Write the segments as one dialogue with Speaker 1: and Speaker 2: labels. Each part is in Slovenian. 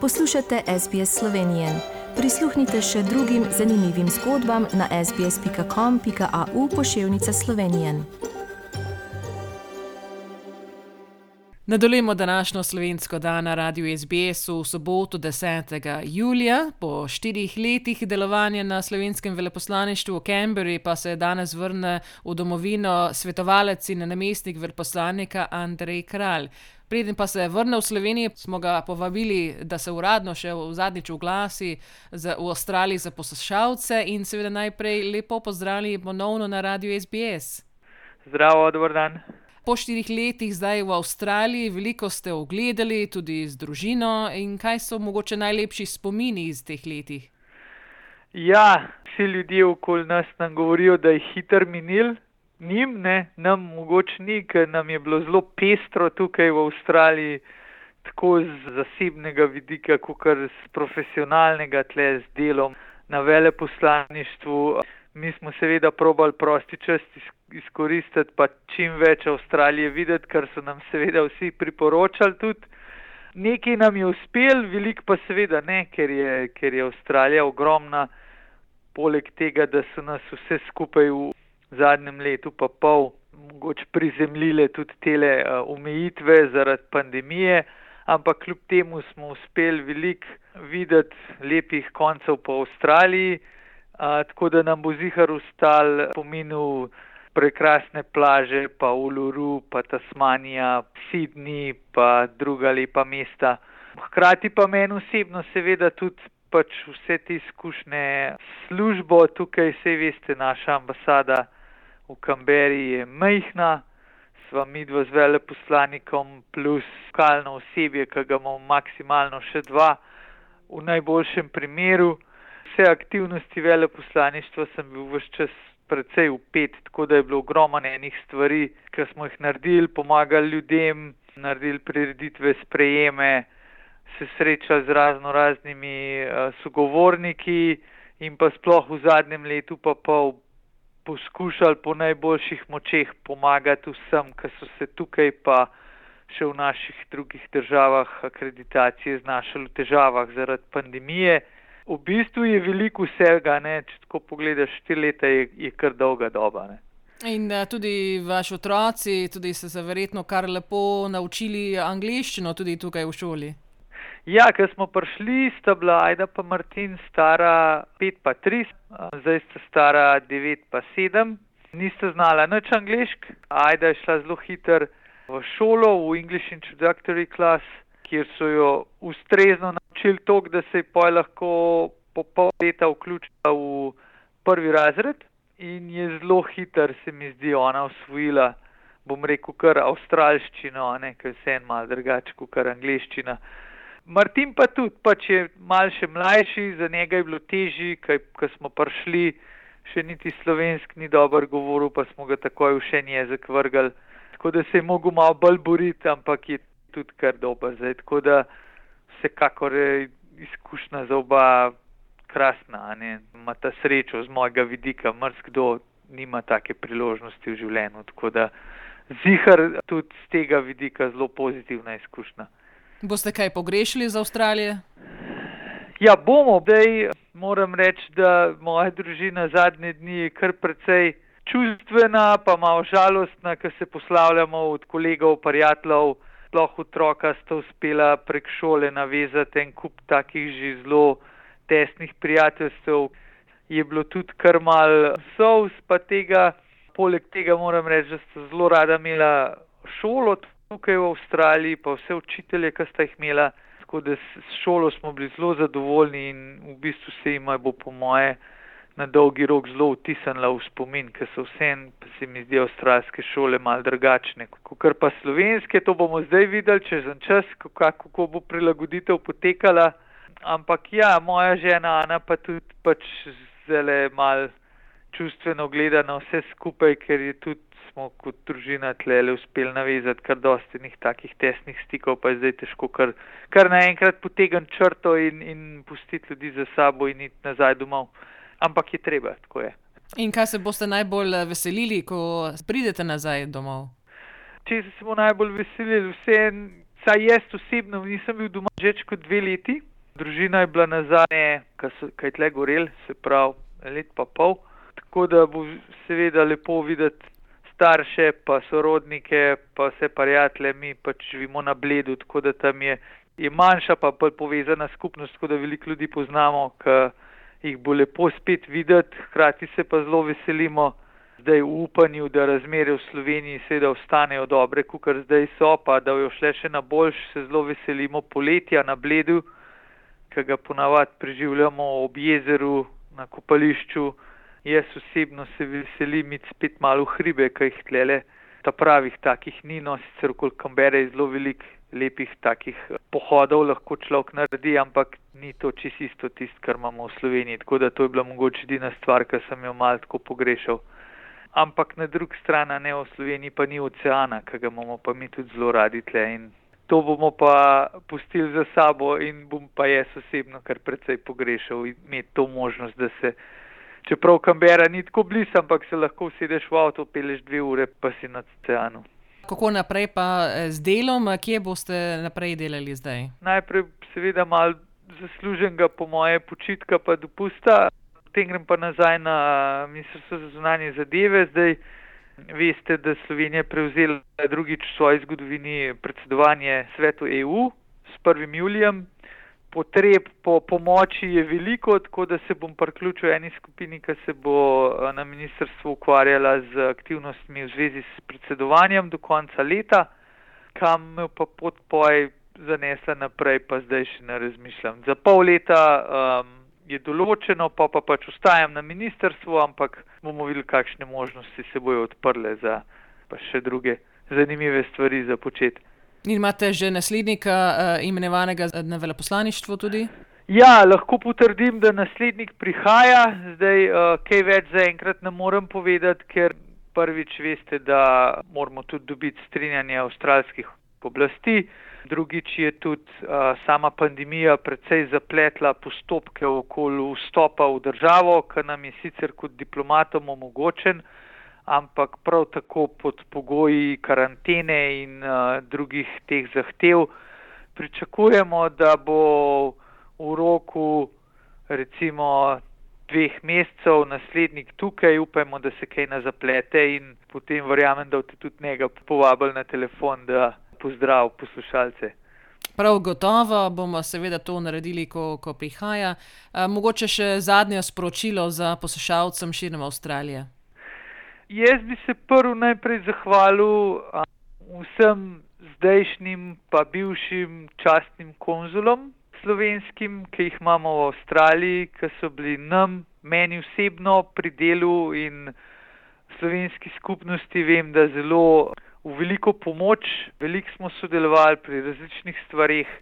Speaker 1: Poslušate SBS Slovenije. Prisluhnite še drugim zanimivim zgodbam na sbsp.com.au pošiljka Slovenije.
Speaker 2: Nadaljujemo današnjo slovensko dan na radiju SBS v soboto 10. julija. Po štirih letih delovanja na slovenskem veleposlaništvu v Canberri pa se danes vrne v domovino svetovalec in namestnik veleposlanika Andrej Kralj. Preden pa se vrne v Slovenijo, smo ga povabili, da se uradno še v zadnjič oglasi v Avstraliji za poslušalce in seveda najprej lepo pozdravljeni ponovno na radiju SBS.
Speaker 3: Zdravo, dober dan.
Speaker 2: Po štirih letih zdaj v Avstraliji, veliko ste ogledali, tudi z družino. In kaj so mogoče najlepši spomini iz teh letih?
Speaker 3: Ja, vsi ljudje okoli nas nam govorijo, da je hiter minil. Nim, ne, nam mogoče ni, ker nam je bilo zelo pestro tukaj v Avstraliji, tako z zasebnega vidika, kot z profesionalnega tle z delom na veleposlaništvu. Mi smo seveda probali prosti čas izkoristiti, pa čim več Avstralije videti, kar so nam seveda vsi priporočali tudi. Nekaj nam je uspel, veliko pa seveda ne, ker je, ker je Avstralija ogromna. Poleg tega, da so nas vse skupaj v zadnjem letu pa pol mogoče prizemljile tudi tele uh, omejitve zaradi pandemije, ampak kljub temu smo uspeli veliko videti lepih koncev po Avstraliji, tako da nam bo zihar ustal pomenil prekrasne plaže, pa Uluru, pa Tasmanija, Sydney, pa druga lepa mesta. Hkrati pa meni osebno seveda tudi pač vse te izkušnje službo tukaj, vse veste, naša ambasada v Kamberi je majhna, sva midva z veleposlanikom plus lokalno osebje, ki ga imamo maksimalno še dva, v najboljšem primeru. Vse aktivnosti veleposlaništva sem bil vse čas precej upet, tako da je bilo ogromno enih stvari, ki smo jih naredili, pomagali ljudem, naredili prireditve, sprejeme, se srečali z razno raznimi uh, sogovorniki in pa sploh v zadnjem letu pa pol poskušali po najboljših močeh pomagati vsem, ki so se tukaj pa še v naših drugih državah akreditacije znašali v težavah zaradi pandemije. V bistvu je veliko vsega, ne? če tako pogledaš, štiri leta je, je kar dolga doba. Ne?
Speaker 2: In da, tudi vaši otroci, tudi se je verjetno kar lepo naučili angliščino, tudi tukaj v šoli.
Speaker 3: Ja, ker smo prišli, sta bila Aida pa Martin stara 5 pa 3, zdaj sta stara 9 pa 7. Nista znala nič anglišk, Aida je šla zelo hiter v šolo, v English Introductory Class, kjer so jo ustrezno naučili to, da se je pa lahko po pol leta vključila v prvi razred in je zelo hiter, se mi zdi, ona usvojila, bom rekel, kar avstralščino, ne, ker se en mal drugače kot angliščina. Martin pa tudi, pač je mal še mlajši, za njega je bilo težji, ker smo prišli, še niti slovenski ni dober govoril, pa smo ga takoj v še jezik vrgal, tako da se je mogel malo bolj boriti, ampak je tudi kar dober. Zdaj, tako da vsekakor je izkušnja za oba krasna. Ima ta srečo z mojega vidika, mrzkdo nima take priložnosti v življenju. Tako da zihar tudi z tega vidika zelo pozitivna izkušnja.
Speaker 2: Boste kaj pogrešili za Avstralijo?
Speaker 3: Ja, bomo. Zdaj moram reči, da moja družina zadnje dni je kar precej čustvena, pa malo žalostna, ker se poslavljamo od kolegov, prijateljev sploh otroka sta uspela prek šole navezati en kup takih že zelo tesnih prijateljstev. Je bilo tudi kar mal sous, pa tega, poleg tega moram reči, da sta zelo rada imela šolo tukaj v Avstraliji, pa vse učitelje, ki sta jih imela. Tako da s šolo smo bili zelo zadovoljni in v bistvu se jim bo po moje na dolgi rok zelo vtisnila v spomin, ker so vse, se mi zdi, avstralske šole mal drugačne. Kar pa slovenske, to bomo zdaj videli čez en čas, kako bo prilagoditev potekala. Ampak ja, moja žena Ana pa tudi pač zelo mal čustveno gleda na vse skupaj, ker je tudi smo kot družina tlele uspeli navezati kar dosti njih takih tesnih stikov, pa je zdaj težko kar, kar naenkrat potegniti črto in, in pustiti ljudi za sabo in iti nazaj domov ampak je treba, tako je.
Speaker 2: In kaj se boste najbolj eh, veselili, ko pridete nazaj domov?
Speaker 3: Če se bomo najbolj veselili, vse en, saj jaz osebno nisem bil doma že več kot dve leti, Družina je bila nazaj, kaj je tle gorel, se pravi let pa pol. Tako da bo seveda lepo videti starše, pa sorodnike, pa vse prijatelje, mi pač živimo na bledu, tako da tam je, je manjša, pa bolj povezana skupnost, tako da veliko ljudi poznamo, ki jih bo lepo spet videti, hkrati se pa zelo veselimo zdaj v upanju, da razmere v Sloveniji seveda ostanejo dobre, kukar zdaj so, pa da jo šle še na boljš, se zelo veselimo poletja na bledu, ki ga ponavadi preživljamo ob jezeru, na kopališču. Jaz osebno se veselim iti spet malo v hribe, kaj jih tlele, ta pravih takih ni, no sicer okoli Kambere je zelo velik lepih takih pohodov lahko človek naredi, ampak ni to čisto isto tist, kar imamo v Sloveniji, tako da to je bila mogoče edina stvar, ki sem jo malo tako pogrešal. Ampak na drugi strani, ne v Sloveniji, pa ni oceana, ki ga imamo pa mi tudi zelo radi tle in to bomo pa pustili za sabo in bom pa jaz osebno kar precej pogrešal imeti to možnost, da se, čeprav Kambera ni tako blizu, ampak se lahko usedeš v avto, peleš dve ure, pa si na oceanu.
Speaker 2: Kako naprej pa z delom, kje boste naprej delali zdaj?
Speaker 3: Najprej seveda malo zasluženega po moje počitka pa dopusta, potem grem pa nazaj na Ministrstvo za zunanje zadeve, zdaj Veste, da Slovenija prevzela drugič v svoji zgodovini predsedovanje svetu EU s 1. julijem. Potreb po pomoči je veliko, tako da se bom priključil eni skupini, ki se bo na ministrstvu ukvarjala z aktivnostmi v zvezi s predsedovanjem do konca leta, kam me pa podpoj zanesla naprej, pa zdaj še ne razmišljam. Za pol leta um, je določeno, pa pa pač ostajam na ministrstvu, ampak bomo videli, kakšne možnosti se bojo odprle za pa še druge zanimive stvari za početi.
Speaker 2: In imate že naslednika uh, imenovanega na veleposlaništvu tudi?
Speaker 3: Ja, lahko potrdim, da naslednik prihaja. Zdaj, uh, kaj več zaenkrat ne morem povedati, ker prvič veste, da moramo tudi dobiti strinjanje avstralskih oblasti. Drugič je tudi uh, sama pandemija precej zapletla postopke okoli vstopa v državo, kar nam je sicer kot diplomatom omogočen, ampak prav tako pod pogoji karantene in uh, drugih teh zahtev. Pričakujemo, da bo v roku recimo dveh mesecev naslednik tukaj, upajmo, da se kaj ne zaplete in potem verjamem, da boste tudi njega povabili na telefon, da pozdrav poslušalce.
Speaker 2: Prav gotovo bomo seveda to naredili, ko, ko prihaja. A, mogoče še zadnje sporočilo za poslušalcem širom Avstralije.
Speaker 3: Jaz bi se prvo najprej zahvalil vsem zdajšnjim pa bivšim častnim konzulom slovenskim, ki jih imamo v Avstraliji, ki so bili nam, meni osebno pri delu in slovenski skupnosti, vem, da zelo v veliko pomoč, veliko smo sodelovali pri različnih stvarih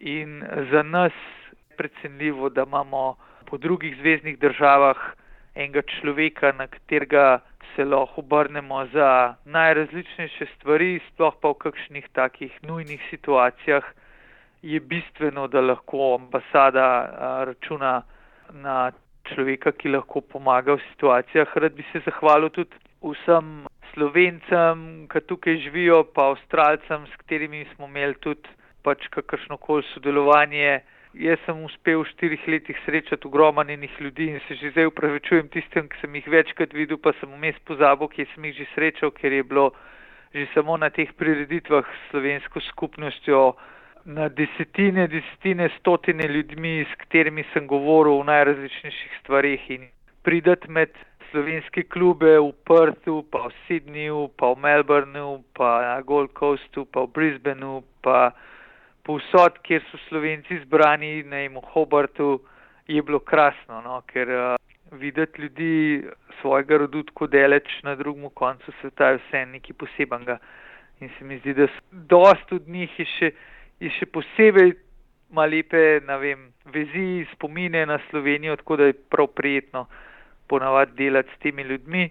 Speaker 3: in za nas precenljivo, da imamo po drugih zvezdnih državah enega človeka, na katerega se lahko obrnemo za najrazličnejše stvari, sploh pa v kakšnih takih nujnih situacijah je bistveno, da lahko ambasada računa na človeka, ki lahko pomaga v situacijah. Rad bi se zahvalil tudi vsem Slovencem, ki tukaj živijo, pa Avstralcem, s katerimi smo imeli tudi pač kakršno koli sodelovanje. Jaz sem uspel v štirih letih srečati ogromenih ljudi in se že zdaj upravičujem tistem, ki sem jih večkrat videl, pa sem vmes pozabil, kje sem jih že srečal, ker je bilo že samo na teh prireditvah s slovensko skupnostjo na desetine, desetine, stotine ljudmi, s katerimi sem govoril o najrazličnejših stvarih in pridati med slovenske klube v Perthu, pa v Sydneyju, pa v Melbourneu, pa na Gold Coastu, pa v Brisbaneu, pa povsod, kjer so slovenci zbrani, na imu Hobartu, je bilo krasno, no? ker uh, videti ljudi svojega rodu tako deleč na drugem koncu sveta je vse nekaj posebenega. In se mi zdi, da dost od njih je še, je še posebej ima lepe, ne vem, vezi, spomine na Slovenijo, tako da je prav prijetno ponavadi delati s temi ljudmi.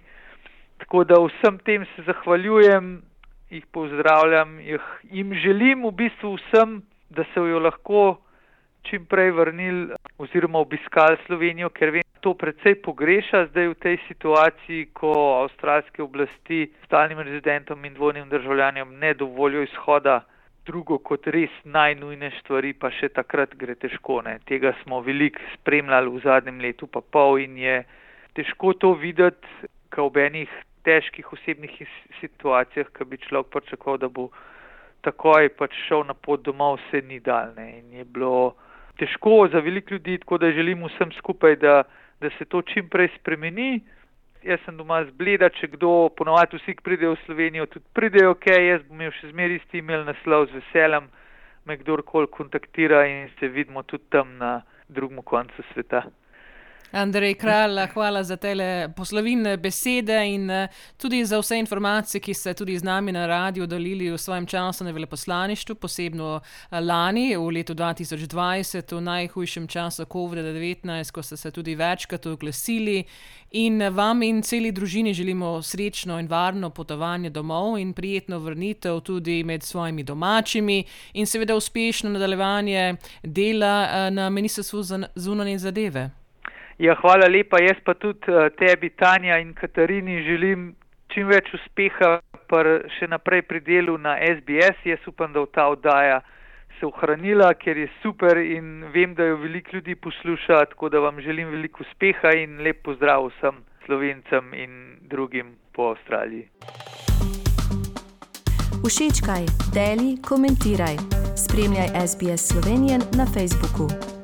Speaker 3: Tako da vsem tem se zahvaljujem, jih pozdravljam, jih jim želim v bistvu vsem, da se jo lahko čim prej vrnili oziroma obiskali Slovenijo, ker vem, to predvsej pogreša zdaj v tej situaciji, ko avstralske oblasti stalnim rezidentom in dvojnim državljanjem ne dovolijo izhoda drugo kot res najnujne stvari, pa še takrat gre težko. Ne. Tega smo veliko spremljali v zadnjem letu, pa pol in je težko to videti, ka v enih težkih osebnih situacijah, ki bi človek pričakoval, da bo takoj pač šel na pot domov, se ni daljne. In je bilo težko za veliko ljudi, tako da želim vsem skupaj, da, da se to čim prej spremeni. Jaz sem doma zbleda, če kdo, ponovadi vsi, ki pridejo v Slovenijo, tudi pridejo, ok, jaz bom imel še zmeri isti email naslov z veseljem, me kdorkoli kontaktira in se vidimo tudi tam na drugem koncu sveta.
Speaker 2: Andrej Kralj, hvala za te poslovilne besede in eh, tudi za vse informacije, ki ste tudi z nami na radiju delili v svojem času na veleposlaništvu, posebno eh, lani, v letu 2020, v najhujšem času COVID-19, ko ste se tudi večkrat oglasili. In vam in celi družini želimo srečno in varno potovanje domov in prijetno vrnitev tudi med svojimi domačimi in seveda uspešno nadaljevanje dela eh, na Ministrstvu za zunanje zadeve.
Speaker 3: Ja, hvala lepa. Jaz pa tudi uh, tebi, Tanja in Katarini, želim čim več uspeha še naprej pri delu na SBS. Jaz upam, da bo ta oddaja se ohranila, ker je super in vem, da jo veliko ljudi posluša, tako da vam želim veliko uspeha in lep pozdrav vsem slovencem in drugim po Avstraliji.
Speaker 1: Všečkaj, deli, komentiraj. Spremljaj SBS Slovenijo na Facebooku.